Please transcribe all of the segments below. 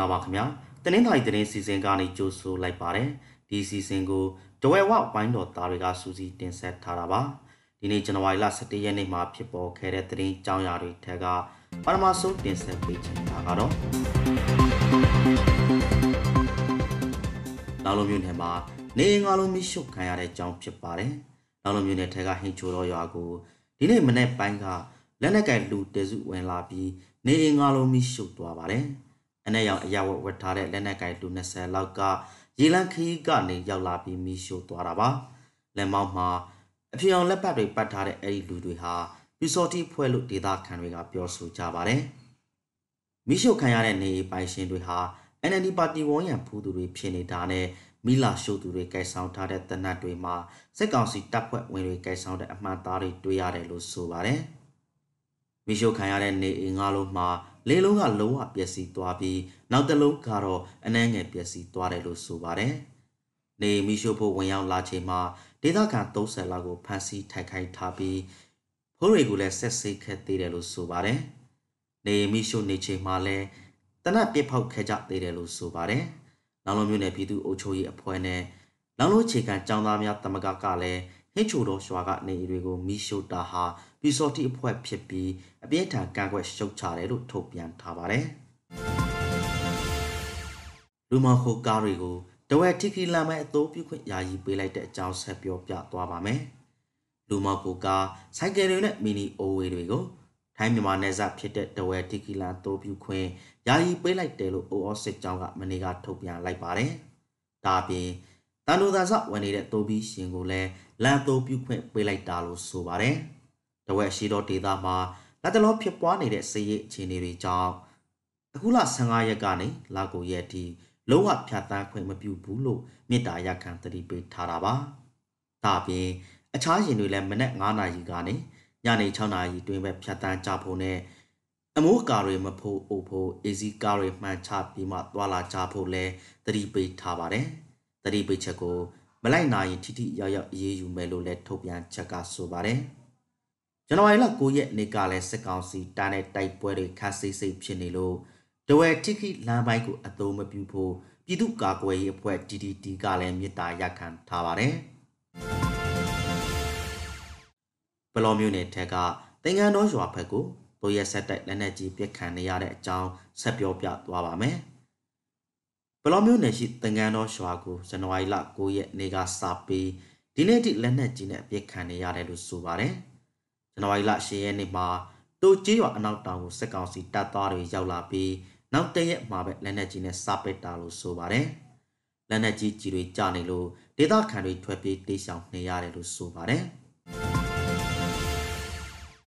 လာပါခင်ဗျာတနင်္သာရီသတင်းစီစဉ်ကနေကြိုဆိုလိုက်ပါတယ်ဒီစီစဉ်ကိုတဝဲဝဝိုင်းတော်သားတွေကစူးစီးတင်ဆက်ထားတာပါဒီနေ့ဇန်နဝါရီလ17ရက်နေ့မှာဖြစ်ပေါ်ခဲ့တဲ့သတင်းကြောင်းရာတွေထက်ကပထမဆုံးတင်ဆက်ပေးချင်တာကတော့လောင်လုံးမြို့နယ်မှာနေငါလုံးမိရှုခံရတဲ့အကြောင်းဖြစ်ပါတယ်လောင်လုံးမြို့နယ်ထက်ကဟင်ချိုတော်ရွာကိုဒီနေ့မနေ့ပိုင်းကလက်နက်ကင်လူတဲစုဝင်လာပြီးနေငါလုံးမိရှုသွားပါတယ် အနဲ့ရောင်အရာဝတ်ဝတ်ထားတဲ့လက်နက်ကင်လူ20လောက်ကရေလန်းခရီးကနေရောက်လာပြီးမိရှို့သွားတာပါလက်မောင်းမှာအဖြေအောင်လက်ပတ်တွေပတ်ထားတဲ့အဲ့ဒီလူတွေဟာပီစော်တီဖွဲ့လို့ဒေသခံတွေကပြောဆိုကြပါတယ်မိရှို့ခံရတဲ့နေပိုင်ရှင်တွေဟာ NLD ပါတီဝန်ရံဖူးသူတွေဖြစ်နေတာနဲ့မိလာရှို့သူတွေကဲဆောင်ထားတဲ့တနတ်တွေမှာစစ်ကောင်စီတပ်ဖွဲ့ဝင်တွေကဲဆောင်တဲ့အမှန်သားတွေတွေ့ရတယ်လို့ဆိုပါတယ် မိရှို့ခံရတဲ့နေအိမ်ငါးလုံးမှာလေးလုံးကလုံးဝပျက်စီးသွားပြီးနောက်တစ်လုံးကတော့အနှဲငယ်ပျက်စီးသွားတယ်လို့ဆိုပါတယ်။နေမီရှို့ဖို့ဝင်ရောက်လာချိန်မှာဒေသခံ30လောက်ကိုဖမ်းဆီးထိုက်ခိုက်ထားပြီးဖိုးတွေကိုလည်းဆက်စိတ်ခက်သေးတယ်လို့ဆိုပါတယ်။နေမီရှို့နေချိန်မှာလည်းတနတ်ပြစ်ဖောက်ခဲ့ကြသေးတယ်လို့ဆိုပါတယ်။လောင်လုံးမျိုးနယ်ပြည်သူ့အုပ်ချုပ်ရေးအဖွဲ့နဲ့လောင်လုံးခြေခံចောင်းသားများတမကကလည်းဟင်းချိုတော်ရွာကနေတွေကိုမီရှို့တာဟာ ပီစော်တီအဖွဲ့ဖြစ်ပြီးအပြင်းထန်ကန့်ကွက်ရှုတ်ချတယ်လို့ထုတ်ပြန်ထားပါတယ်။လူမခိုကားတွေကိုတဝက်တိခီလာမဲ့အတိုးပြုခွင့်ယာယီပေးလိုက်တဲ့အကြောင်းဆက်ပြောပြသွားပါမယ်။လူမခိုကားစိုက်ကယ်တွေနဲ့မီနီအိုဝေတွေကိုထိုင်းမြန်မာနယ်စပ်ဖြစ်တဲ့တဝက်တိခီလာတိုးပြုခွင့်ယာယီပေးလိုက်တယ်လို့အိုအောစစ်ကြောင်းကမနေ့ကထုတ်ပြန်လိုက်ပါတယ်။ဒါအပြင်တန်တူသာဆဝင်နေတဲ့တိုးပြီးရှင်ကိုလည်းလန်တိုးပြုခွင့်ပေးလိုက်တာလို့ဆိုပါတယ်။ တဝက်ရှိသောဒေသမှာလက်တလောဖြစ်ပွားနေတဲ့စစ်ရေးအခြေအနေတွေကြောင့်အခုလ15ရက်ကနေလကိုရက်ထိလုံးဝဖြတ်တန်းခွင့်မပြုဘူးလို့မြစ်တာရက်ခံတတိပေးထားတာပါ။ဒါပြင်အခြားရင်တွေလည်းမနက်9နာရီကနေညနေ6နာရီတွင်ပဲဖြတ်တန်းကြဖို့နဲ့အမိုးကာတွေမဖို့အိုဖို့အေစီကာတွေမှန်ချပြီးမှသွာလာကြဖို့လဲတတိပေးထားပါတယ်။တတိပေးချက်ကိုမလိုက်နိုင်ရင်ထိထိရောက်ရောက်အေးအေးယူမယ်လို့လည်းထုတ်ပြန်ချက်ကဆိုပါတယ်။ ဇန်နဝါရီလ9ရက်နေ့ကလည်းစစ်ကောင်စီတားတဲ့တိုက်ပွဲတွေခါစိတ်စိတ်ဖြစ်နေလို့တဝဲတိခိလမ်းပိုင်းကိုအသုံးမပြုဖို့ပြည်သူ့ကာကွယ်ရေးအဖွဲ့ DDT ကလည်းမြစ်တာရက်ခံထားပါတယ်။ဘလောမျိုးနယ်ထက်ကတင်ငန်းတော်ရွာဘက်ကိုတိုးရက်ဆက်တိုက်လက်နက်ကြီးပစ်ခတ်နေရတဲ့အကြောင်းဆက်ပြောပြသွားပါမယ်။ဘလောမျိုးနယ်ရှိတင်ငန်းတော်ရွာကိုဇန်နဝါရီလ9ရက်နေ့ကစပြီးဒီနေ့ထိလက်နက်ကြီးနဲ့ပစ်ခတ်နေရတယ်လို့ဆိုပါတယ်။ ဇန်နဝါရီလ10ရက်နေ့မှာတိုကျေးရွာအနောက်တောင်ကိုစစ်ကောင်စီတပ်သားတွေရောက်လာပြီးနောက်တရက်မှာပဲလက်နက်ကြီးနဲ့စပစ်တာလို့ဆိုပါတယ်။လက်နက်ကြီးကြီးတွေကျနေလို့ဒေသခံတွေထွက်ပြေးတိတ်ဆောင်နေရတယ်လို့ဆိုပါတယ်။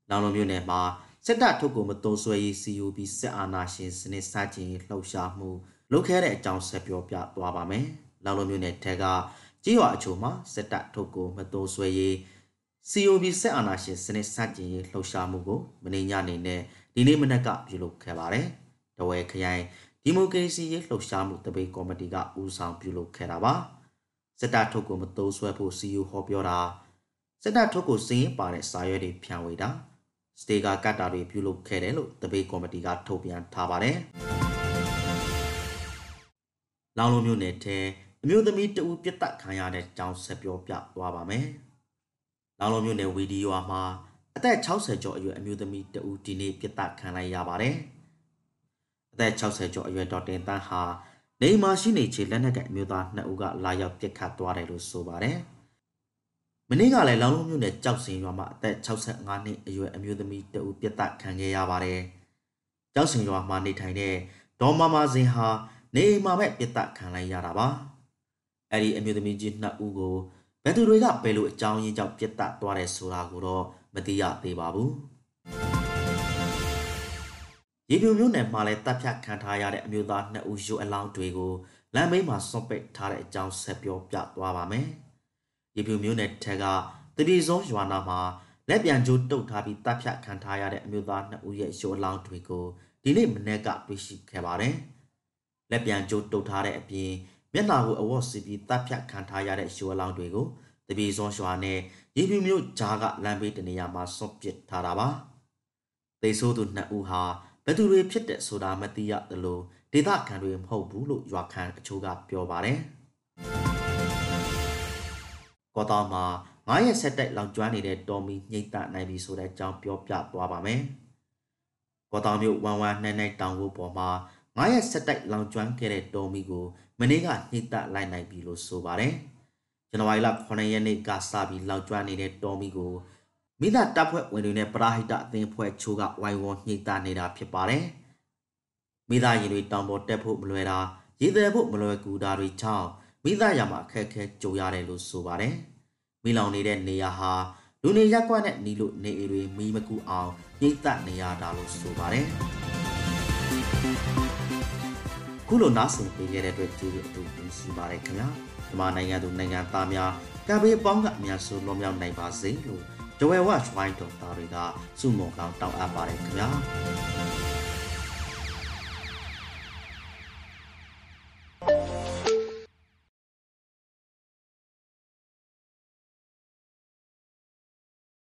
လောင်လုံးမြို့နယ်မှာစစ်တပ်ထုတ်ကိုမတုံးဆွဲရေး CUB စစ်အာဏာရှင်စနစ်စတင်လှုပ်ရှားမှုလုပ်ခဲ့တဲ့အကြောင်းဆက်ပြောပြသွားပါမယ်။လောင်လုံးမြို့နယ်ထက်ကကြီးရွာအချို့မှာစစ်တပ်ထုတ်ကိုမတုံးဆွဲရေး COB ဆက်အာဏာရှင်စနစ်စတင်ရေးလှုပ်ရှားမှုကိုမနေ့ညနေနဲ့ဒီနေ့မနက်ကပြုလုပ်ခဲ့ပါတယ်။တဝဲခရိုင်ဒီမိုကရေစီရေးလှုပ်ရှားမှုတပိတ်ကော်မတီကဦးဆောင်ပြုလုပ်ခဲ့တာပါ။စစ်တပ်ထုတ်ကိုမတိုးဆွဲဖို့ CU ဟောပြောတာစစ်တပ်ထုတ်ကိုစင်းပါတဲ့စာရွက်တွေဖြန့်ဝေတာစတေကာကတ်တာတွေပြုလုပ်ခဲ့တယ်လို့တပိတ်ကော်မတီကထုတ်ပြန်ထားပါတယ်။လောင်လုံးမျိုးနယ်ထဲအမျိုးသမီးတဦးပြတ်တက်ခံရတဲ့အကြောင်းဆက်ပြောပြသွားပါမယ်။ လောင်လုံးမြို့နယ်ဝီဒီယိုမှာအသက်60ကျော်အရွယ်အမျိုးသမီးတဦးဒီနေ့ပြစ်ဒဏ်ခံလိုက်ရပါတယ်။အသက်60ကျော်အရွယ်ဒေါက်တင်တန်းဟာနေမှာရှိနေချေလက်နက်ကအမျိုးသား2ဦးကလာရောက်ပြစ်ခတ်သွားတယ်လို့ဆိုပါတယ်။မနေ့ကလည်းလောင်လုံးမြို့နယ်ကြောက်စင်ရွာမှာအသက်65နှစ်အရွယ်အမျိုးသမီးတဦးပြစ်ဒဏ်ခံခဲ့ရပါတယ်။ကြောက်စင်ရွာမှာနေထိုင်တဲ့ဒေါ်မမစင်ဟာနေမှာပဲပြစ်ဒဏ်ခံလိုက်ရတာပါ။အဲ့ဒီအမျိုးသမီးကြီး2ဦးကို ဘယ်သူတွေကဘယ်လိုအကြောင်းရင်းကြောင့်ပြစ်ဒတ်သွားတယ်ဆိုတာကိုတော့မသိရသေးပါဘူး။ရေပြူမျိုးနယ်မှာလည်းတပ်ဖြတ်ခံထားရတဲ့အမျိုးသားနှစ်ဦးရုပ်အလောင်းတွေကိုလမ်းဘေးမှာစွန့်ပစ်ထားတဲ့အကြောင်းဆက်ပြောပြသွားပါမယ်။ရေပြူမျိုးနယ်ထက်ကတပြေစုံရွာနာမှာလက်ပြန်ကျိုးတုတ်ထားပြီးတပ်ဖြတ်ခံထားရတဲ့အမျိုးသားနှစ်ဦးရဲ့ရုပ်အလောင်းတွေကိုဒီနေ့မနေ့ကတွေ့ရှိခဲ့ပါတယ်။လက်ပြန်ကျိုးတုတ်ထားတဲ့အပြင် မျက်နှာကိုအဝတ်စီပြီးတပ်ဖြတ်ခံထားရတဲ့ရှိုးအလောင်းတွေကိုတပြေစွန်ရွာနဲ့ရေပြူမျိုးဂျားကလမ်းဘေးတနေရာမှာစွန့်ပစ်ထားတာပါ။သေဆိုးသူနှစ်ဦးဟာဘယ်သူတွေဖြစ်တဲ့ဆိုတာမသိရသလိုဒေသခံတွေမဟုတ်ဘူးလို့ရွာခံအချို့ကပြောပါတယ်ကောတောင်မှာ9ရက်ဆက်တိုက်လောင်ကျွမ်းနေတဲ့တော်မီညိတ်တနိုင်ပြီဆိုတဲ့အကြောင်းပြောပြသွားပါမယ်ကောတောင်မြို့ဝမ်ဝမ်နှိုင်းနှိုင်းတောင်ကိုပေါ်မှာ 9ရက်ဆက်တိုက်လောင်ကျွမ်းခဲ့တဲ့တော်မီကိုမနေ့ကညိတ်တလိုက်နိုင်ပြီလို့ဆိုပါတယ်ဇန်နဝါရီလ9ရက်နေ့ကစပြီးလောင်ကျွမ်းနေတဲ့တော်မီကိုမိသားတပ်ဖွဲ့ဝင်တွေနဲ့ပရာဟိတအသင်းဖွဲ့ချိုးကဝိုင်းဝန်းညှိတနေတာဖြစ်ပါတယ်။မိသားရင်တွေတောင်ပေါ်တက်ဖို့မလွယ်တာရေသည်ဖို့မလွယ်ကူတာတွေကြောင့်မိသားရမှာအခက်အခဲကြုံရတယ်လို့ဆိုပါတယ်။မိလောင်နေတဲ့နေရာဟာလူနေရက်ကွက်နဲ့နီလို့နေအိမ်တွေမီးမကူအောင်ညှိတနေရတာလို့ဆိုပါတယ်။ ခုလိုနားဆင်ပေးခဲ့တဲ့အတွက်ကျေးဇူးအထူးတင်ရှိပါတယ်ခင်ဗျာ။ဒီမှာနိုင်ငံသူနိုင်ငံသားများကံပေးပေါင်းကအများဆုံးလွန်မြောက်နိုင်ပါစေလို့ဂျဝဲဝတ်ဝိုင်းတော်သားတွေကစုမုံကောင်းတောင်းအပ်ပါတယ်ခင်ဗျာ